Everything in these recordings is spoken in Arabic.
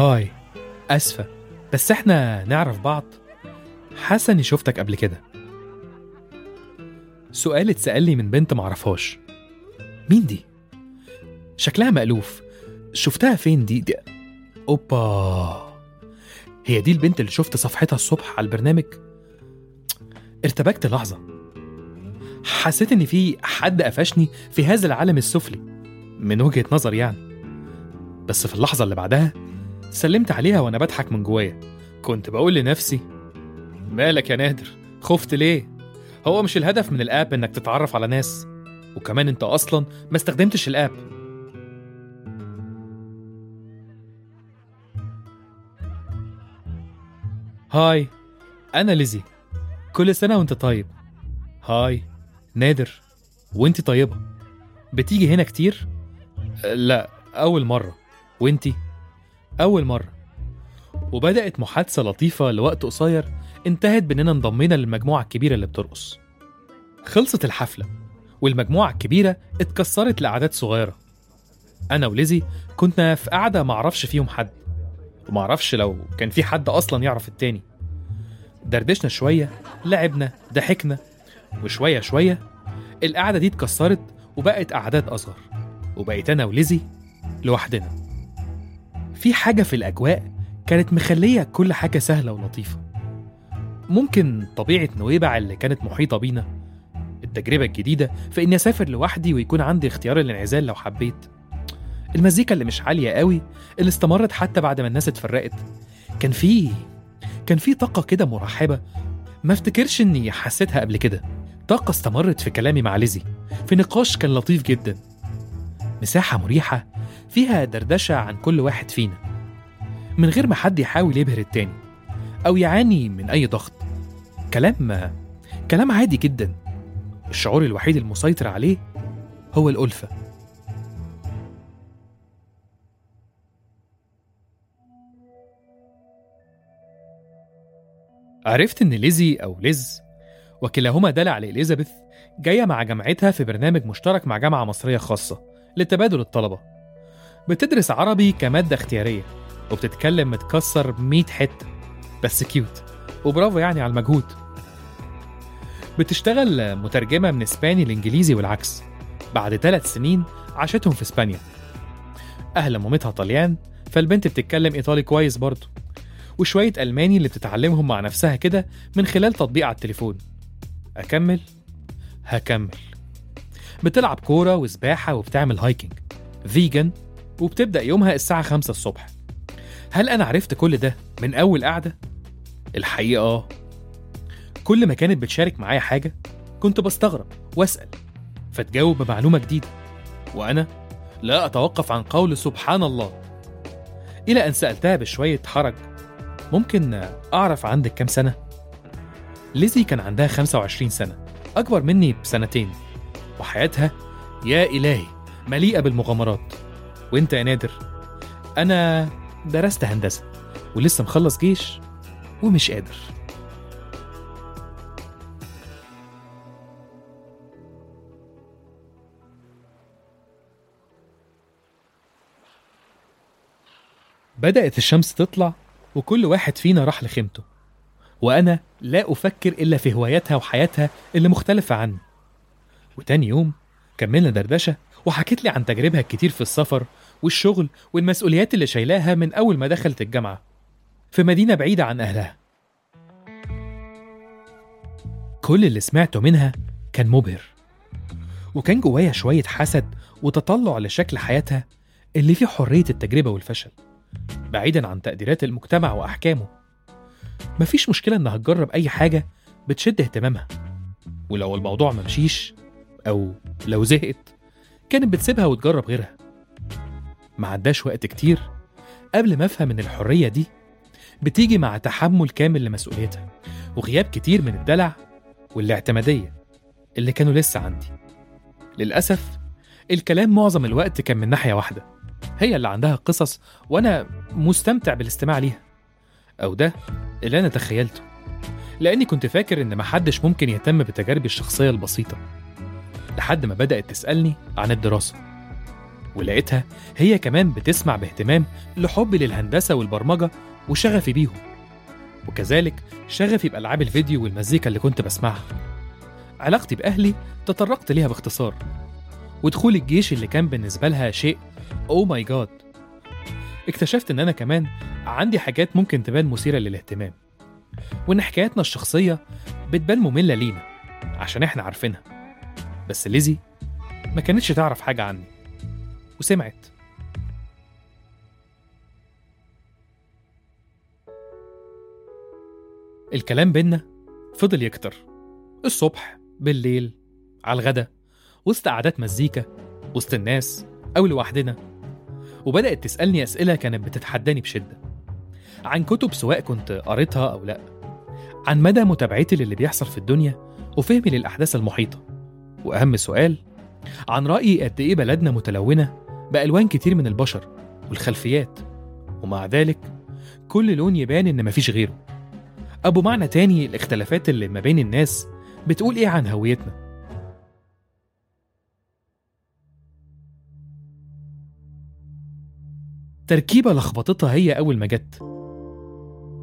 هاي. أسفة. بس إحنا نعرف بعض. حاسة شفتك قبل كده. سؤال اتسأل لي من بنت معرفهاش. مين دي؟ شكلها مألوف. شفتها فين دي, دي أوبا. هي دي البنت اللي شفت صفحتها الصبح على البرنامج؟ ارتبكت لحظة. حسيت إن في حد قفشني في هذا العالم السفلي. من وجهة نظر يعني. بس في اللحظة اللي بعدها سلمت عليها وأنا بضحك من جوايا. كنت بقول لنفسي مالك يا نادر؟ خفت ليه؟ هو مش الهدف من الآب إنك تتعرف على ناس وكمان أنت أصلا ما استخدمتش الآب. هاي أنا ليزي. كل سنة وأنت طيب. هاي نادر وأنت طيبة. بتيجي هنا كتير؟ لا أول مرة. وأنتي؟ أول مرة. وبدأت محادثة لطيفة لوقت قصير انتهت بإننا انضمينا للمجموعة الكبيرة اللي بترقص. خلصت الحفلة والمجموعة الكبيرة اتكسرت لأعداد صغيرة. أنا وليزي كنا في قعدة معرفش فيهم حد. ومعرفش لو كان في حد أصلا يعرف التاني. دردشنا شوية لعبنا ضحكنا. وشوية شوية القعدة دي اتكسرت وبقت أعداد أصغر. وبقيت أنا وليزي لوحدنا. في حاجة في الأجواء كانت مخلية كل حاجة سهلة ولطيفة. ممكن طبيعة نويبع اللي كانت محيطة بينا التجربة الجديدة في إني أسافر لوحدي ويكون عندي اختيار الانعزال لو حبيت. المزيكا اللي مش عالية قوي اللي استمرت حتى بعد ما الناس اتفرقت. كان في كان في طاقة كده مرحبة ما افتكرش إني حسيتها قبل كده. طاقة استمرت في كلامي مع ليزي. في نقاش كان لطيف جدا. مساحة مريحة فيها دردشة عن كل واحد فينا. من غير ما حد يحاول يبهر التاني أو يعاني من أي ضغط. كلام كلام عادي جدا. الشعور الوحيد المسيطر عليه هو الألفة. عرفت إن ليزي أو ليز وكلاهما دلع لإليزابيث جاية مع جامعتها في برنامج مشترك مع جامعة مصرية خاصة لتبادل الطلبة. بتدرس عربي كمادة اختيارية وبتتكلم متكسر 100 حتة بس كيوت وبرافو يعني على المجهود. بتشتغل مترجمة من إسباني لإنجليزي والعكس بعد ثلاث سنين عاشتهم في إسبانيا. أهل مامتها طليان فالبنت بتتكلم إيطالي كويس برضه وشوية ألماني اللي بتتعلمهم مع نفسها كده من خلال تطبيق على التليفون. أكمل؟ هكمل. بتلعب كورة وسباحة وبتعمل hiking, vegan وبتبدأ يومها الساعة 5 الصبح. هل أنا عرفت كل ده من أول قعدة؟ الحقيقة آه. كل ما كانت بتشارك معايا حاجة كنت بستغرب وأسأل. فتجاوب بمعلومة جديدة. وأنا لا أتوقف عن قول سبحان الله. إلى أن سألتها بشوية حرج ممكن أعرف عندك كام سنة؟ ليزي كان عندها 25 سنة أكبر مني بسنتين. وحياتها يا إلهي مليئة بالمغامرات. وانت يا نادر. أنا درست هندسة ولسه مخلص جيش ومش قادر. بدأت الشمس تطلع وكل واحد فينا راح لخيمته وأنا لا أفكر إلا في هواياتها وحياتها اللي مختلفة عني. وتاني يوم كملنا دردشة وحكيت لي عن تجاربها الكتير في السفر والشغل والمسؤوليات اللي شايلاها من أول ما دخلت الجامعة في مدينة بعيدة عن أهلها. كل اللي سمعته منها كان مبهر وكان جوايا شوية حسد وتطلع لشكل حياتها اللي فيه حرية التجربة والفشل بعيدا عن تقديرات المجتمع وأحكامه. مفيش مشكلة إنها تجرب أي حاجة بتشد اهتمامها ولو الموضوع ممشيش أو لو زهقت كانت بتسيبها وتجرب غيرها. ما عداش وقت كتير قبل ما أفهم إن الحرية دي بتيجي مع تحمل كامل لمسؤوليتها وغياب كتير من الدلع والاعتمادية اللي كانوا لسه عندي. للأسف الكلام معظم الوقت كان من ناحية واحدة هي اللي عندها قصص وأنا مستمتع بالاستماع ليها أو ده اللي أنا تخيلته لأني كنت فاكر إن محدش ممكن يهتم بتجاربي الشخصية البسيطة لحد ما بدأت تسألني عن الدراسة. ولقيتها هي كمان بتسمع باهتمام لحبي للهندسة والبرمجة وشغفي بيهم. وكذلك شغفي بألعاب الفيديو والمزيكا اللي كنت بسمعها. علاقتي بأهلي تطرقت ليها باختصار. ودخول الجيش اللي كان بالنسبة لها شيء أو ماي جاد اكتشفت إن أنا كمان عندي حاجات ممكن تبان مثيرة للاهتمام. وإن حكاياتنا الشخصية بتبان مملة لينا عشان إحنا عارفينها. بس ليزي ما كانتش تعرف حاجة عني. وسمعت. الكلام بينا فضل يكتر. الصبح بالليل على الغدا وسط قعدات مزيكا وسط الناس أو لوحدنا. وبدأت تسألني أسئلة كانت بتتحداني بشدة. عن كتب سواء كنت قريتها أو لأ. عن مدى متابعتي للي بيحصل في الدنيا وفهمي للأحداث المحيطة. وأهم سؤال عن رأيي قد إيه بلدنا متلونة بألوان كتير من البشر والخلفيات. ومع ذلك كل لون يبان إن مفيش غيره. أبو معنى تاني الاختلافات اللي ما بين الناس بتقول إيه عن هويتنا؟ تركيبة لخبطتها هي أول ما جت.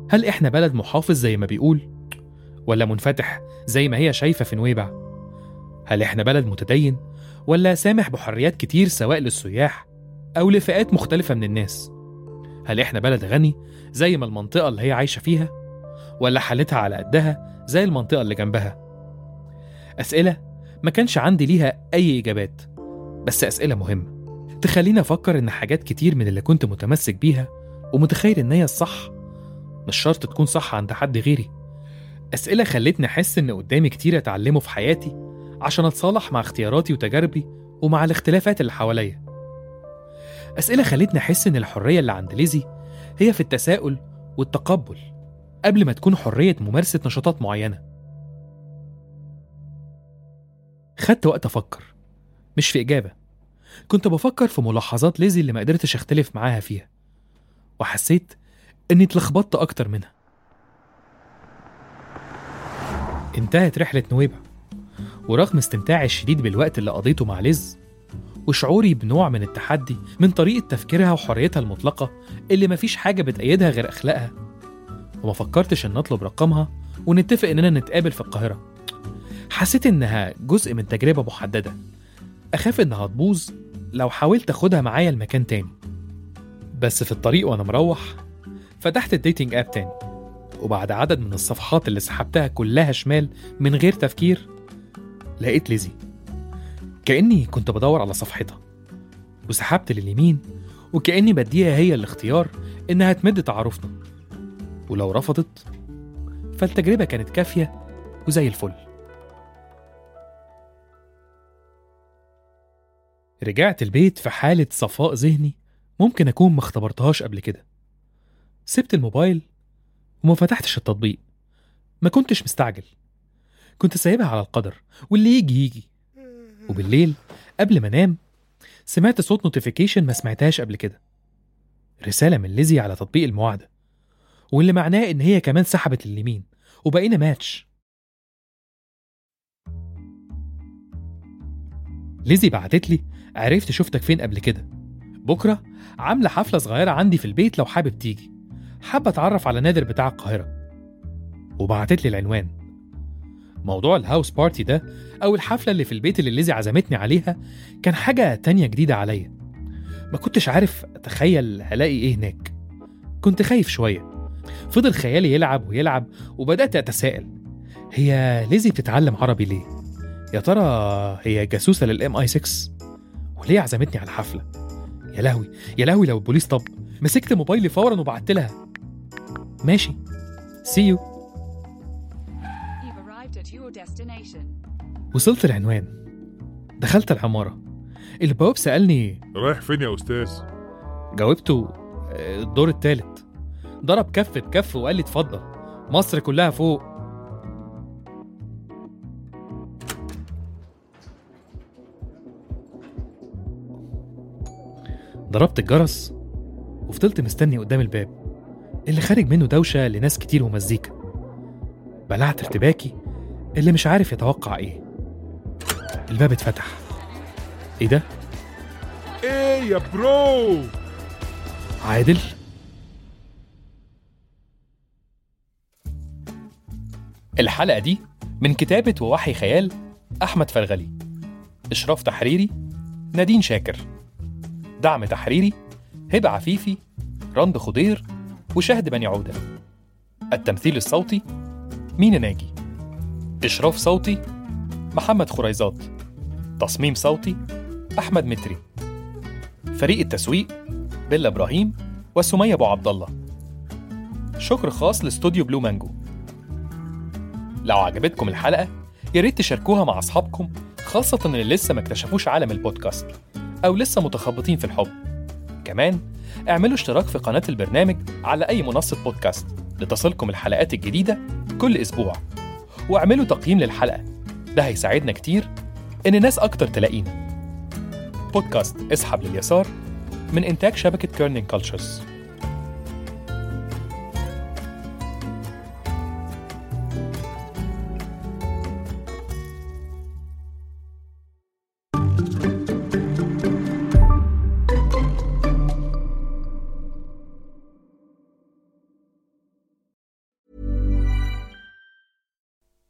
هل إحنا بلد محافظ زي ما بيقول؟ ولا منفتح زي ما هي شايفة في نويبع؟ هل إحنا بلد متدين؟ ولا سامح بحريات كتير سواء للسياح أو لفئات مختلفة من الناس؟ هل إحنا بلد غني زي ما المنطقة اللي هي عايشة فيها؟ ولا حالتها على قدها زي المنطقة اللي جنبها؟ أسئلة ما كانش عندي ليها أي إجابات بس أسئلة مهمة. تخليني أفكر إن حاجات كتير من اللي كنت متمسك بيها ومتخيل إن هي الصح مش شرط تكون صح عند حد غيري. أسئلة خلتني أحس إن قدامي كتير أتعلمه في حياتي عشان أتصالح مع اختياراتي وتجاربي ومع الاختلافات اللي حواليا. أسئلة خلتني أحس إن الحرية اللي عند ليزي هي في التساؤل والتقبل قبل ما تكون حرية ممارسة نشاطات معينة. خدت وقت أفكر مش في إجابة. كنت بفكر في ملاحظات ليزي اللي ما قدرتش أختلف معاها فيها وحسيت إني اتلخبطت أكتر منها. انتهت رحلة نويبع. ورغم استمتاعي الشديد بالوقت اللي قضيته مع ليز وشعوري بنوع من التحدي من طريقة تفكيرها وحريتها المطلقة اللي مفيش حاجة بتأيدها غير أخلاقها. وما فكرتش إن أطلب رقمها ونتفق إننا نتقابل في القاهرة. حسيت إنها جزء من تجربة محددة. أخاف إنها تبوظ لو حاولت أخدها معايا لمكان تاني. بس في الطريق وأنا مروح فتحت الديتنج آب تاني. وبعد عدد من الصفحات اللي سحبتها كلها شمال من غير تفكير لقيت ليزي. كأني كنت بدور على صفحتها. وسحبت لليمين وكأني بديها هي الاختيار إنها تمد تعارفنا. ولو رفضت فالتجربة كانت كافية وزي الفل. رجعت البيت في حالة صفاء ذهني ممكن أكون ما اختبرتهاش قبل كده. سبت الموبايل وما فتحتش التطبيق. ما كنتش مستعجل. كنت سايبها على القدر واللي يجي يجي. وبالليل قبل ما أنام سمعت صوت نوتيفيكيشن ما سمعتهاش قبل كده. رسالة من ليزي على تطبيق المواعدة واللي معناه إن هي كمان سحبت اليمين وبقينا ماتش ليزي بعتت لي عرفت شفتك فين قبل كده. بكرة عاملة حفلة صغيرة عندي في البيت لو حابب تيجي. حابة أتعرف على نادر بتاع القاهرة. وبعتت لي العنوان. موضوع ال house party ده أو الحفلة اللي في البيت اللي ليزي عزمتني عليها كان حاجة تانية جديدة عليا. ما كنتش عارف أتخيل هلاقي إيه هناك. كنت خايف شوية. فضل خيالي يلعب ويلعب وبدأت أتساءل. هي ليزي بتتعلم عربي ليه؟ يا ترى هي جاسوسة لل MI6 وليه عزمتني على الحفلة؟ يا لهوي يا لهوي لو البوليس طب. مسكت موبايلي فورا وبعت لها ماشي. see you وصلت العنوان. دخلت العمارة. البواب سألني رايح فين يا أستاذ؟ جاوبته "آه، الدور التالت. ضرب كف بكف وقال لي اتفضل. مصر كلها فوق. ضربت الجرس وفضلت مستني قدام الباب. اللي خارج منه دوشة لناس كتير ومزيكا. بلعت ارتباكي اللي مش عارف يتوقع إيه. الباب اتفتح. إيه ده؟ إيه يا برو؟ عادل؟ الحلقة دي من كتابة ووحي خيال أحمد فرغلي إشراف تحريري نادين شاكر. دعم تحريري هبة عفيفي رند خضير وشهد بني عودة. التمثيل الصوتي مينا ناجي. إشراف صوتي محمد خريزات. تصميم صوتي أحمد متري. فريق التسويق بيلا إبراهيم وسمية أبو عبد الله. شكر خاص لاستوديو بلو مانجو. لو عجبتكم الحلقة يا ريت تشاركوها مع أصحابكم خاصة اللي لسه ما اكتشفوش عالم البودكاست أو لسه متخبطين في الحب. كمان اعملوا اشتراك في قناة البرنامج على أي منصة بودكاست لتصلكم الحلقات الجديدة كل أسبوع. واعملوا تقييم للحلقة ده هيساعدنا كتير إن ناس أكتر تلاقينا. بودكاست اسحب لليسار من إنتاج شبكة كيرنينج كولتشرز